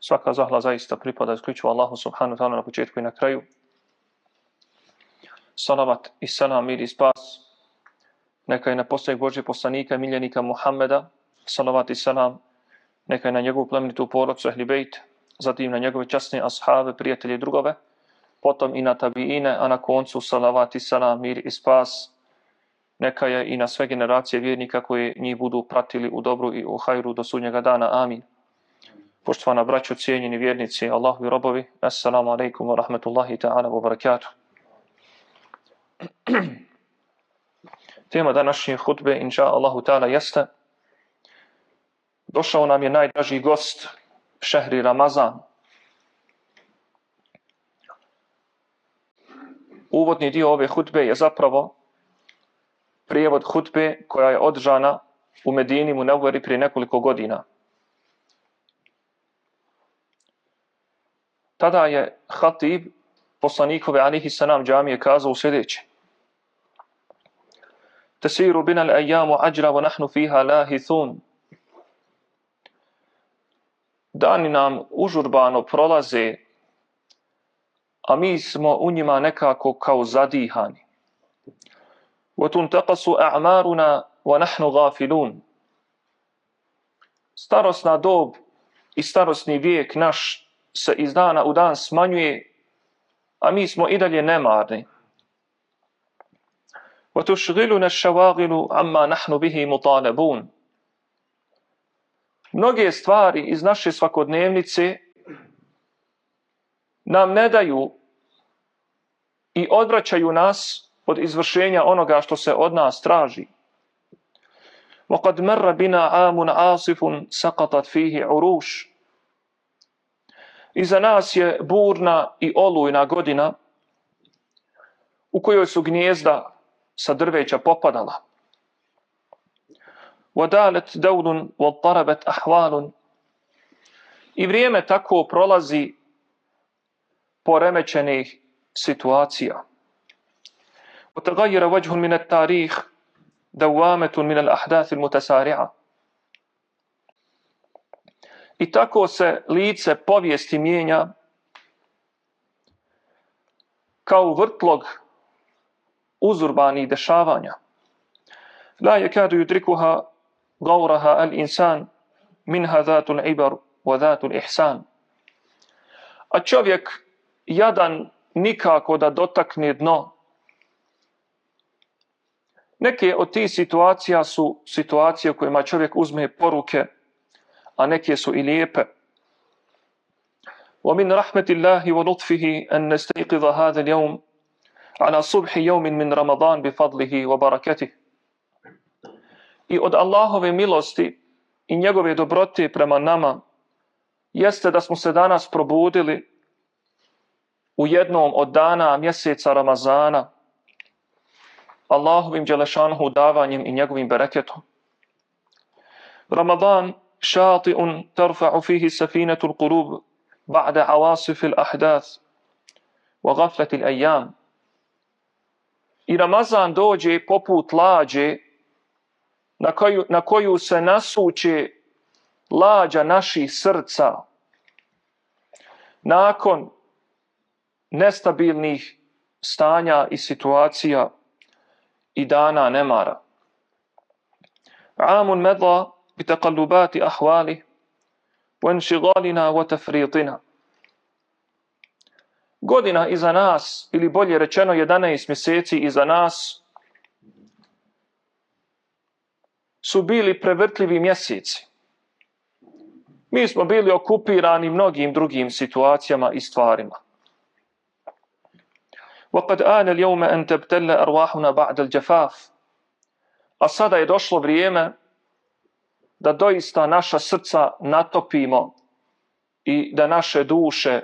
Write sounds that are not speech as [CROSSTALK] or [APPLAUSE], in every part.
Svaka zahla zaista pripada isključivo Allahu subhanahu wa ta'ala na početku i na kraju. Salavat i salam, mir i spas. Neka je na posljednjeg Božje poslanika i miljenika Muhammeda. Salavat i salam. Neka je na njegovu plemenitu porodcu Ehli Bejt. Zatim na njegove časne ashave, prijatelje i drugove. Potom i na tabiine, a na koncu salavat i salam, mir i spas. Neka je i na sve generacije vjernika koji njih budu pratili u dobru i u hajru do sudnjega dana. Amin. Poštovana braćo, cijenjeni vjernici, Allahu i robovi, assalamu alaikum wa rahmatullahi ta'ala wa barakatuh. [CLEARS THROAT] Tema današnje hutbe, inša Allahu ta'ala, jeste Došao nam je najdraži gost, šehri Ramazan. Uvodni dio ove hutbe je zapravo prijevod hutbe koja je održana u Medini mu neveri prije nekoliko godina. Tada je Hatib poslanikove alihi sanam džamije kazao sljedeće. Tesiru bina l'ajamu ađra wa nahnu fiha lahithun. Dani nam užurbano prolaze, a mi smo u njima nekako kao zadihani. Wa tuntaqasu a'maruna wa nahnu gafilun. Starosna dob i starosni vijek naš se iz dana u dan smanjuje, a mi smo i dalje nemarni. وَتُشْغِلُنَ الشَّوَاغِلُ عَمَّا نَحْنُ بِهِ مُطَالَبُونَ Mnoge stvari iz naše svakodnevnice nam ne daju i odvraćaju nas od izvršenja onoga što se od nas traži. وَقَدْ مَرَّ بِنَا عَامٌ عَاصِفٌ سَقَطَتْ فِيهِ عُرُوشٌ Iza nas je burna i olujna godina u kojoj su gnjezda sa drveća popadala. Vodalet daunun voltarabet ahvalun. I vrijeme tako prolazi poremećenih situacija. Otagajira vajhun minet tarih, dawametun minel ahdathil mutasari'a. I tako se lice povijesti mijenja kao vrtlog uzurbanih dešavanja. La je kadu yudrikuha gauraha al insan minha dhatul ibar wa dhatul ihsan. A čovjek jadan nikako da dotakne dno. Neke od tih situacija su situacije u kojima čovjek uzme poruke a neke su i lijepe. ومن رحمة الله ولطفه أن نستيقظ هذا اليوم على صبح يوم من رمضان بفضله وبركته. I od Allahove milosti i njegove dobrote prema nama jeste da smo se danas probudili u jednom od dana mjeseca Ramazana Allahovim dželešanhu davanjem i njegovim bereketom. Ramadan شاطئ ترفع فيه سفينة القلوب بعد عواصف الأحداث وغفلة الأيام I Ramazan dođe poput lađe na koju, na koju se nasuće lađa naših srca nakon nestabilnih stanja i situacija i dana nemara. Amun medla بتقلبات أحواله وانشغالنا وتفريطنا godina iza nas, ili bolje rečeno 11 mjeseci iza nas, su bili prevrtljivi mjeseci. Mi smo bili okupirani mnogim drugim situacijama i stvarima. وَقَدْ آنَ الْيَوْمَ أَنْ تَبْتَلَّ أَرْوَاحُنَا بَعْدَ الْجَفَافِ A sada je došlo vrijeme da doista naša srca natopimo i da naše duše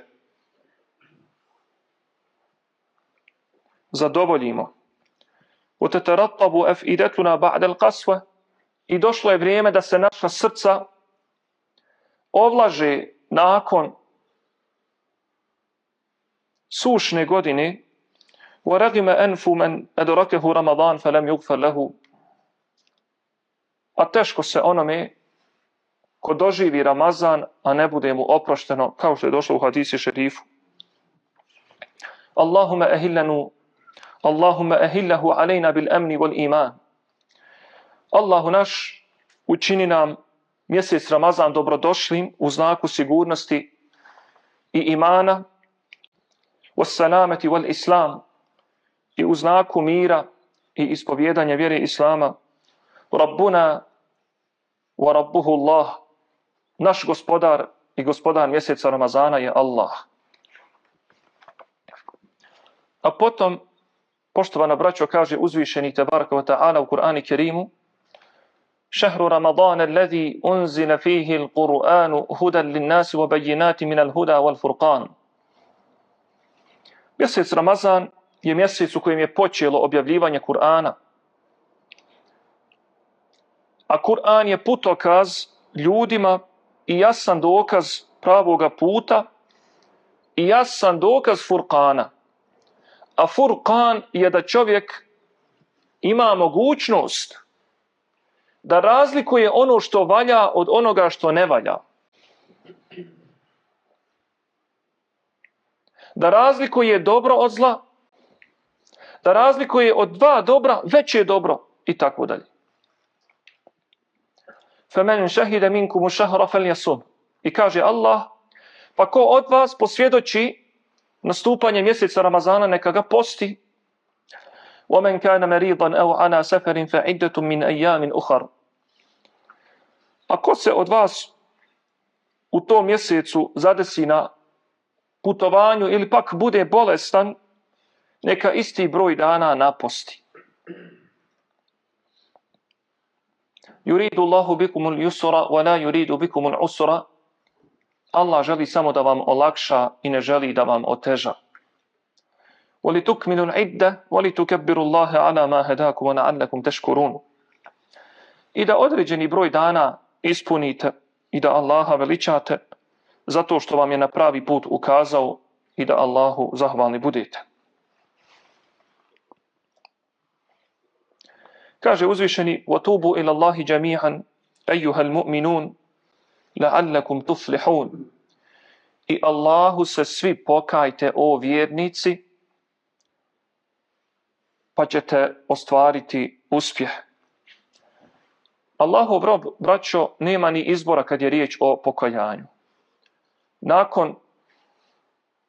zadovoljimo. وتترطب أفئدتنا بعد القسوة i došlo je vrijeme da se naša srca ovlaže nakon sušne godine ورغم أنف من أدركه رمضان فلم يغفر له a teško se onome ko doživi Ramazan, a ne bude mu oprošteno, kao što je došlo u hadisi šerifu. Allahumma ahillanu, Allahumma ehillahu alejna bil emni wal iman. Allahu naš, učini nam mjesec Ramazan dobrodošlim u znaku sigurnosti i imana, was salamati wal islam, i u znaku mira i ispovjedanja vjere Islama. Rabbuna wa rabbuhu Allah, naš gospodar i gospodar mjeseca Ramazana je Allah. A potom, poštovana braćo, kaže uzvišeni Tebaraka wa ta'ala u Kur'ani Kerimu, شهر رمضان الذي أنزل فيه القرآن هدى للناس وبينات من الهدى والفرقان Mjesec Ramazan je mjesec u kojem je počelo objavljivanje Kur'ana. A Kur'an je putokaz ljudima i jasan dokaz pravoga puta i jasan dokaz Furqana. A Furqan je da čovjek ima mogućnost da razlikuje ono što valja od onoga što ne valja. Da razlikuje dobro od zla, da razlikuje od dva dobra veće dobro i tako dalje. فَمَنْ شَهِدَ مِنْكُمُ شَهْرَ فَلْيَسُمْ I kaže Allah, pa ko od vas posvjedoči nastupanje mjeseca Ramazana, neka ga posti. وَمَنْ كَانَ مَرِيضًا أَوْ عَنَا سَفَرٍ فَعِدَّةٌ مِنْ أَيَّامٍ أُخَرٍ A ko se od vas u tom mjesecu zadesi na putovanju ili pak bude bolestan, neka isti broj dana naposti. Yuridu Allahu bikum al-yusra wa la yuridu bikum al-usra. Allah želi samo da vam olakša i ne želi da vam oteža. Wali tukmilu al-idda, wali tukabbiru Allahe ala ma hadakum wa na'allakum tashkurun. I da određeni broj dana ispunite i da Allaha veličate zato što vam je na pravi put ukazao i da Allahu zahvalni budete. Kaže uzvišeni وَتُوبُوا إِلَى اللَّهِ جَمِيعًا أَيُّهَا الْمُؤْمِنُونَ لَعَلَّكُمْ تُفْلِحُونَ I Allahu se svi pokajte o vjernici pa ćete ostvariti uspjeh. Allahov rob, braćo, nema ni izbora kad je riječ o pokajanju. Nakon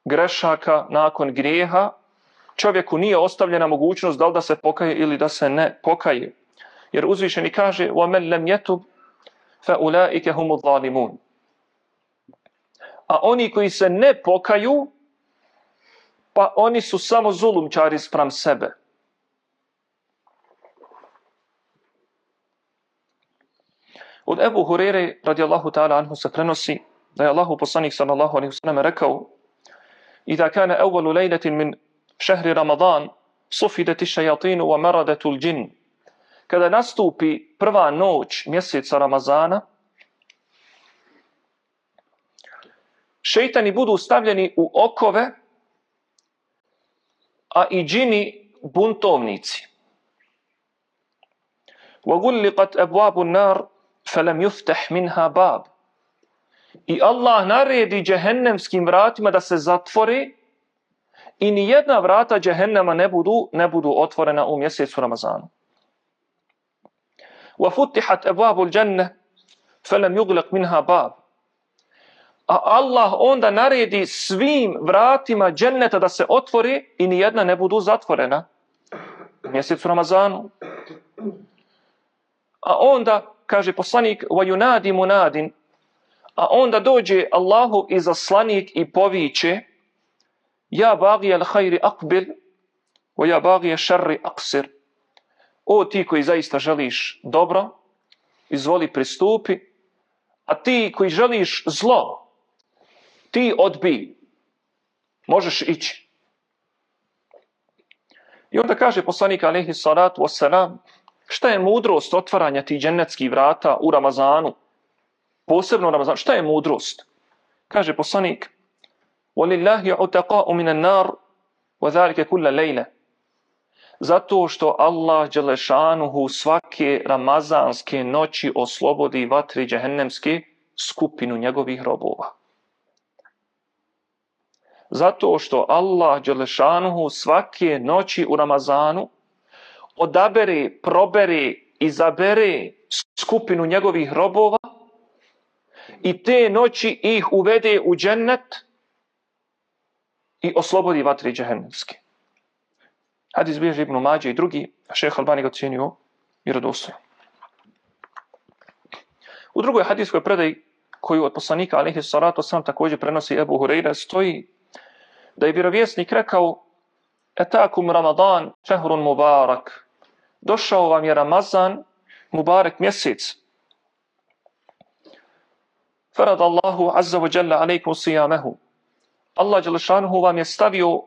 grešaka, nakon grijeha, čovjeku nije ostavljena mogućnost da li da se pokaje ili da se ne pokaje. Jer uzvišeni kaže وَمَنْ لَمْ يَتُبْ فَأُولَٰئِكَ هُمُ الظَّالِمُونَ A oni koji se ne pokaju, pa oni su samo zulumčari sprem sebe. Od Ebu Hurere radijallahu ta'ala anhu se prenosi da je Allahu poslanik sallallahu alaihi wasallam rekao إذا كان أول ليلة من šehri Ramadan sufideti šajatinu wa maradetul džin. Kada nastupi prva noć mjeseca Ramazana, šeitani budu stavljeni u okove, a i džini buntovnici. وَغُلِّقَتْ أَبْوَابُ النَّارِ فَلَمْ يُفْتَحْ مِنْهَا بَابِ I Allah naredi džehennemskim vratima da se zatvori i ni jedna vrata džehennema ne budu, ne budu otvorena u mjesecu Ramazanu. Wa futihat al-janna falam yughlaq minha bab. A Allah onda naredi svim vratima dženneta da se otvori i ni jedna ne budu zatvorena u mjesecu Ramazanu. A onda, kaže poslanik, wa yunadi munadin, a onda dođe Allahu izaslanik i poviće, Ja bagi al hajri aqbil wa ja bagi al šarri aqsir. O ti koji zaista želiš dobro, izvoli pristupi, a ti koji želiš zlo, ti odbi. Možeš ići. I onda kaže poslanik alaihi salatu wassalam, šta je mudrost otvaranja tih džennetskih vrata u Ramazanu? Posebno u Ramazanu. Šta je mudrost? Kaže poslanik, وَلِلَّهِ عُتَقَاءُ مِنَ النَّارِ وَذَلِكَ كُلَّ لَيْلَ Zato što Allah Đelešanuhu svake ramazanske noći oslobodi vatri džehennemske skupinu njegovih robova. Zato što Allah Đelešanuhu svake noći u Ramazanu odabere, probere, izabere skupinu njegovih robova i te noći ih uvede u džennet i oslobodi vatri džehennemske. Hadis bilježi Ibn Mađe i drugi, a šeha Albani ga cijenio vjerodostojno. U drugoj hadiskoj predaj koju od poslanika alihi salatu sam također prenosi Ebu Hureyre stoji da je vjerovjesnik rekao Etakum Ramadan šehrun mubarak došao vam je Ramazan mubarak mjesec Farad Allahu azza wa jalla alaikum sijamehu Allah Đelešanuhu vam je stavio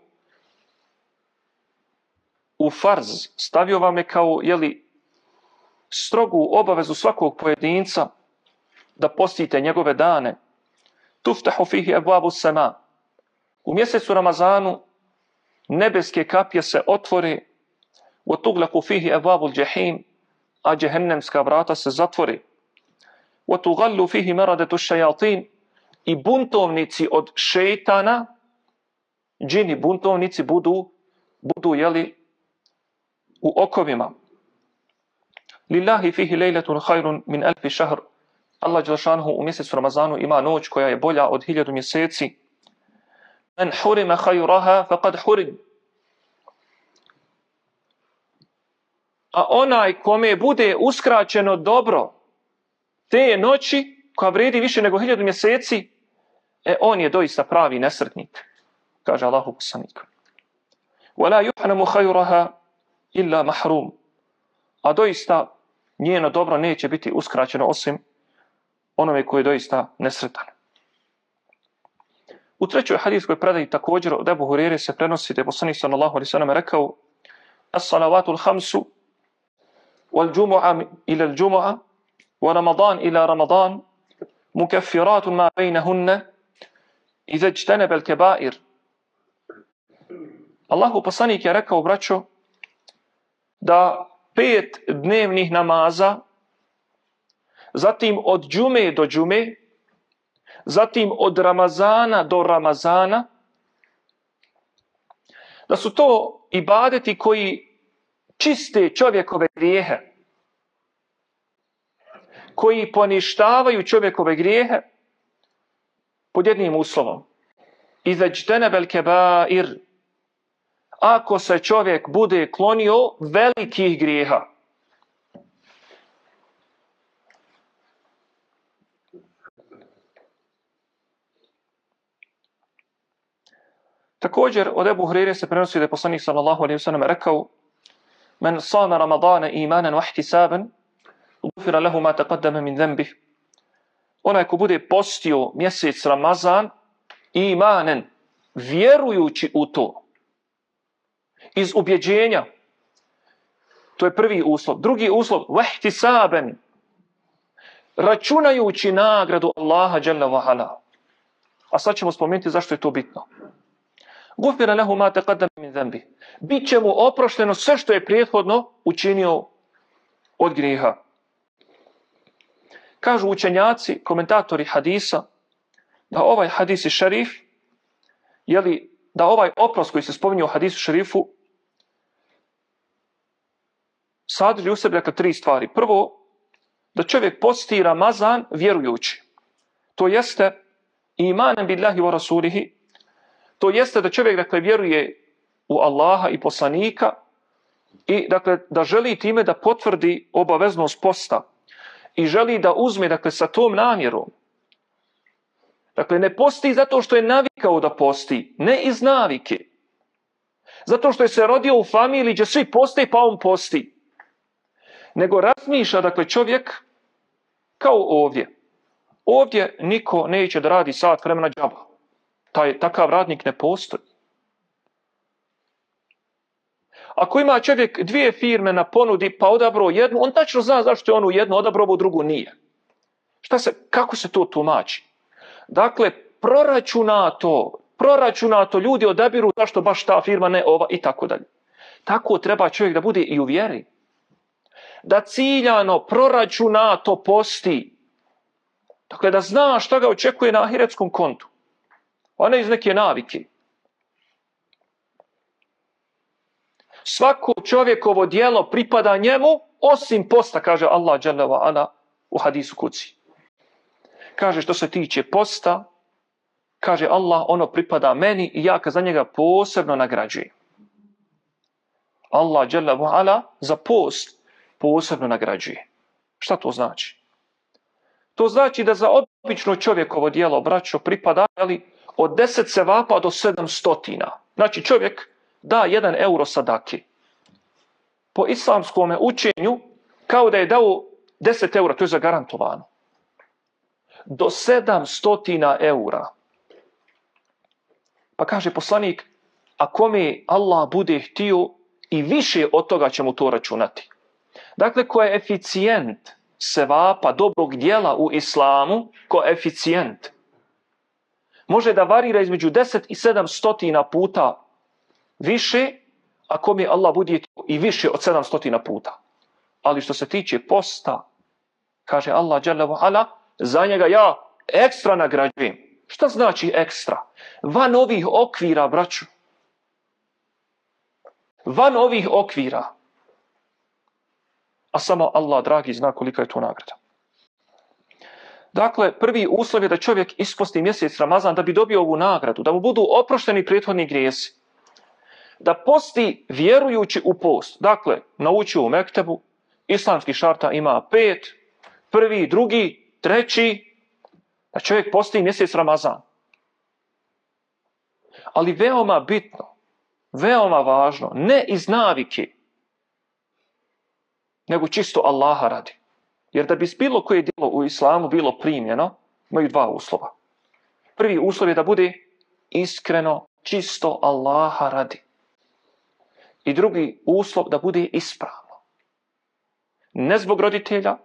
u farz, stavio vam je kao jeli, strogu obavezu svakog pojedinca da postite njegove dane. Tuftahu fihi ebabu sema. U mjesecu Ramazanu nebeske kapje se otvore u tuglaku fihi ebabu džehim, a džehennemska vrata se zatvore. U tugallu fihi meradetu šajatin i buntovnici od šeitana, džini buntovnici budu, budu jeli, u okovima. Lillahi fihi lejletun hajrun min elfi šahr. Allah Đelšanhu u mjesecu Ramazanu ima noć koja je bolja od hiljadu mjeseci. Men hurima hajuraha faqad hurim. A onaj kome bude uskraćeno dobro te noći koja vredi više nego hiljadu mjeseci, e on je doista pravi nesretnik, kaže Allahu poslanik. Wala يُحْنَمُ khayraha illa mahrum. A doista njeno dobro neće biti uskraćeno osim onome koji je doista nesretan. U trećoj hadijskoj predaji također od Ebu Hurere se prenosi da je poslanik sallallahu alaihi sallam rekao As-salavatul hamsu wal džumu'a ila al džumu'a wa ramadan ila ramadan mukaffiratun ma bejnahunne iza jtenebe bel kebair. Allahu poslanik je rekao, braćo, da pet dnevnih namaza, zatim od džume do džume, zatim od Ramazana do Ramazana, da su to ibadeti koji čiste čovjekove grijehe, koji poništavaju čovjekove grijehe pod jednim uslovom. Izađtene belkebair, ako se čovjek bude klonio velikih grijeha. Također od Ebu Hrire se prenosi da je poslanik sallallahu alaihi wasallam rekao Men sama Ramadana imanan wa ihtisaban ufira lehu ma taqaddama min zembih Onaj ko bude postio mjesec Ramazan imanen vjerujući u to iz ubjeđenja. To je prvi uslov. Drugi uslov, vehti saben, računajući nagradu Allaha dželle vahala. A sad ćemo spomenuti zašto je to bitno. Gufira lehu ma taqaddam min dhanbi. Biće mu oprošteno sve što je prethodno učinio od grijeha. Kažu učenjaci, komentatori hadisa, da ovaj hadis je šerif, jeli, da ovaj oprost koji se spominje u hadisu šerifu, sadrži u sebi dakle, tri stvari. Prvo, da čovjek posti Ramazan vjerujući. To jeste imanem billahi wa rasulihi. To jeste da čovjek dakle, vjeruje u Allaha i poslanika i dakle, da želi time da potvrdi obaveznost posta i želi da uzme dakle, sa tom namjerom. Dakle, ne posti zato što je navikao da posti, ne iz navike. Zato što je se rodio u familiji gdje svi poste pa on posti nego razmišlja, dakle, čovjek kao ovdje. Ovdje niko neće da radi sat vremena džaba. Taj, takav radnik ne postoji. Ako ima čovjek dvije firme na ponudi pa odabro jednu, on tačno zna zašto je onu jednu odabro, ovo drugu nije. Šta se, kako se to tumači? Dakle, proračunato, proračunato ljudi odabiru zašto baš ta firma ne ova i tako dalje. Tako treba čovjek da bude i u vjeri da ciljano proračunato posti. Dakle, da zna šta ga očekuje na ahiretskom kontu. A ne iz neke navike. Svako čovjekovo dijelo pripada njemu, osim posta, kaže Allah dželle ana u hadisu kuci. Kaže što se tiče posta, kaže Allah, ono pripada meni i ja ka za njega posebno nagrađujem. Allah dželle ala za post posebno nagrađuje. Šta to znači? To znači da za obično čovjekovo dijelo, braćo, pripada ali, od 10 sevapa do 700. Znači čovjek da 1 euro sadake. Po islamskom učenju, kao da je dao 10 eura, to je zagarantovano. Do 700 eura. Pa kaže poslanik, ako mi Allah bude htio, i više od toga ćemo to računati. Dakle, koeficijent sevapa dobrog dijela u islamu, koeficijent, može da varira između 10 i 700 puta više, ako mi Allah bude i više od 700 puta. Ali što se tiče posta, kaže Allah dželle ala, za njega ja ekstra nagrađujem. Šta znači ekstra? Van ovih okvira, braću. Van ovih okvira. A samo Allah, dragi, zna kolika je to nagrada. Dakle, prvi uslov je da čovjek isposti mjesec Ramazan da bi dobio ovu nagradu, da mu budu oprošteni prethodni grijesi. Da posti vjerujući u post. Dakle, naučio u Mektebu, islamski šarta ima pet, prvi, drugi, treći, da čovjek posti mjesec Ramazan. Ali veoma bitno, veoma važno, ne iz navike, nego čisto Allaha radi. Jer da bi bilo koje djelo u islamu bilo primljeno, imaju dva uslova. Prvi uslov je da bude iskreno, čisto Allaha radi. I drugi uslov da bude ispravno. Ne zbog roditelja,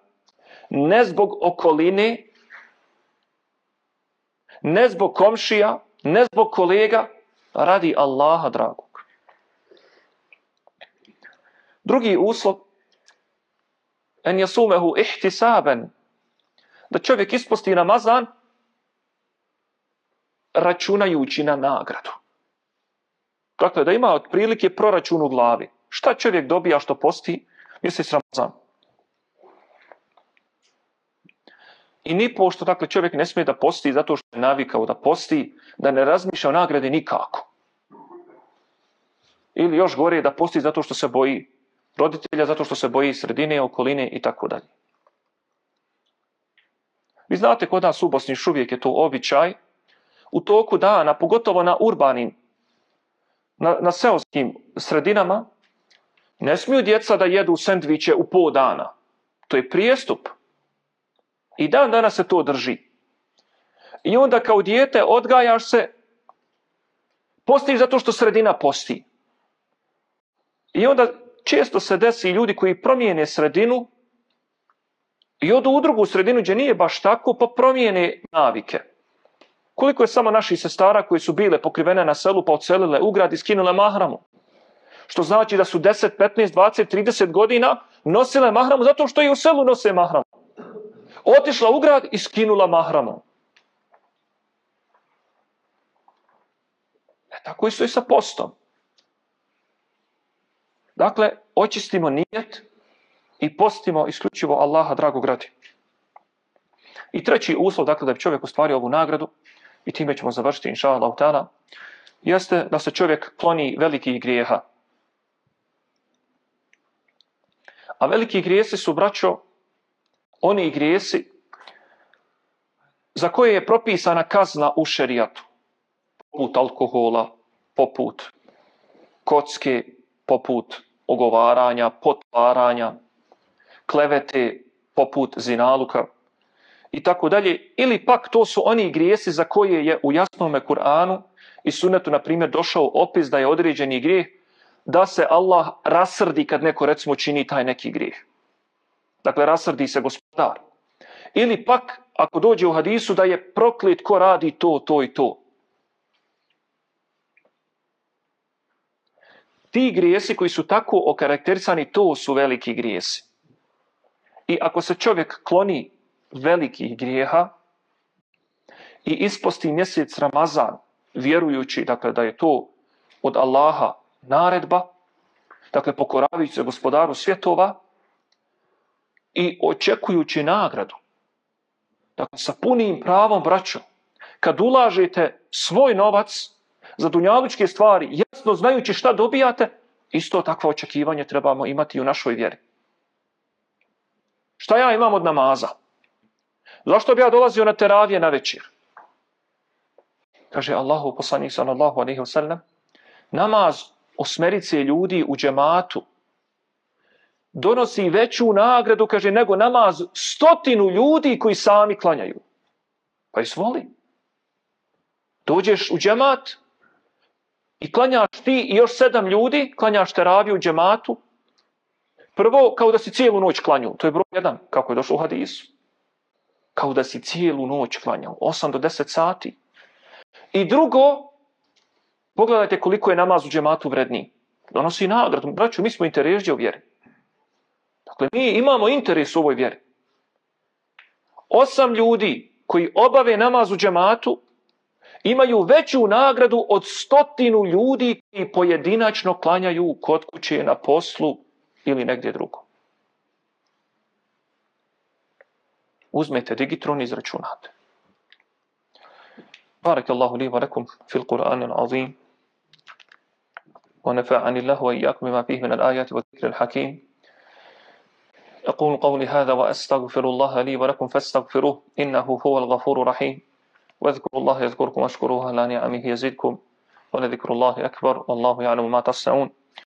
ne zbog okoline, ne zbog komšija, ne zbog kolega, radi Allaha dragog. Drugi uslov en jasumehu ihtisaben, da čovjek isposti namazan računajući na nagradu. Dakle, da ima otprilike proračun u glavi. Šta čovjek dobija što posti mjesec Ramazan? I ni pošto dakle, čovjek ne smije da posti zato što je navikao da posti, da ne razmišlja o nagradi nikako. Ili još gore da posti zato što se boji roditelja zato što se boji sredine, okoline i tako dalje. Vi znate kod nas u Bosni još uvijek je to običaj. U toku dana, pogotovo na urbanim, na, na seoskim sredinama, ne smiju djeca da jedu sendviče u pol dana. To je prijestup. I dan danas se to drži. I onda kao dijete odgajaš se, postiš zato što sredina posti. I onda često se desi ljudi koji promijene sredinu i odu u drugu sredinu gdje nije baš tako, pa promijene navike. Koliko je samo naših sestara koji su bile pokrivene na selu pa ocelile u grad i skinule mahramu? Što znači da su 10, 15, 20, 30 godina nosile mahramu zato što i u selu nose mahramu. Otišla u grad i skinula mahramu. E tako isto i sa postom. Dakle, očistimo nijet i postimo isključivo Allaha dragog radi. I treći uslov, dakle, da bi čovjek ostvario ovu nagradu, i time ćemo završiti, inša Allah, ta'ala, jeste da se čovjek kloni velikih grijeha. A veliki grijesi su, braćo, oni grijesi za koje je propisana kazna u šerijatu. Poput alkohola, poput kocke, poput ogovaranja, potvaranja, klevete, poput zinaluka i tako dalje. Ili pak to su oni grijesi za koje je u jasnome Kur'anu i sunetu, na primjer, došao opis da je određeni grijeh, da se Allah rasrdi kad neko, recimo, čini taj neki grijeh. Dakle, rasrdi se gospodar. Ili pak, ako dođe u hadisu, da je proklet ko radi to, to i to. Ti grijesi koji su tako okarakterisani, to su veliki grijesi. I ako se čovjek kloni velikih grijeha, i isposti mjesec Ramazan, vjerujući dakle, da je to od Allaha naredba, dakle pokoravajući se gospodaru svjetova i očekujući nagradu. Dakle, sa punim pravom, braćo, kad ulažete svoj novac za dunjalučke stvari, jasno znajući šta dobijate, isto takvo očekivanje trebamo imati u našoj vjeri. Šta ja imam od namaza? Zašto bi ja dolazio na teravije na večer? Kaže Allahu poslanik sallallahu alaihi wa sallam, namaz osmerice ljudi u džematu donosi veću nagradu, kaže, nego namaz stotinu ljudi koji sami klanjaju. Pa izvoli. Dođeš u džemat i klanjaš ti i još sedam ljudi, klanjaš teraviju u džematu. Prvo, kao da si cijelu noć klanju. To je broj jedan, kako je došlo u hadisu. Kao da si cijelu noć klanjao. 8 do 10 sati. I drugo, pogledajte koliko je namaz u džematu vredniji. Donosi nagradu. Braću, mi smo interesđe u vjeri. Dakle, mi imamo interes u ovoj vjeri. Osam ljudi koji obave namaz u džematu imaju veću nagradu od stotinu ljudi koji pojedinačno klanjaju kod kuće na poslu ili negdje drugo. Uzmete digitron i izračunate. بارك الله لي ولكم في القرآن العظيم ونفعني الله وإياكم بما فيه من الآيات والذكر الحكيم أقول قولي هذا وأستغفر الله لي ولكم فاستغفروه إنه هو الغفور الرحيم واذكروا الله يذكركم واشكروه على نعمه يزدكم ولذكر الله أكبر والله يعلم ما تصنعون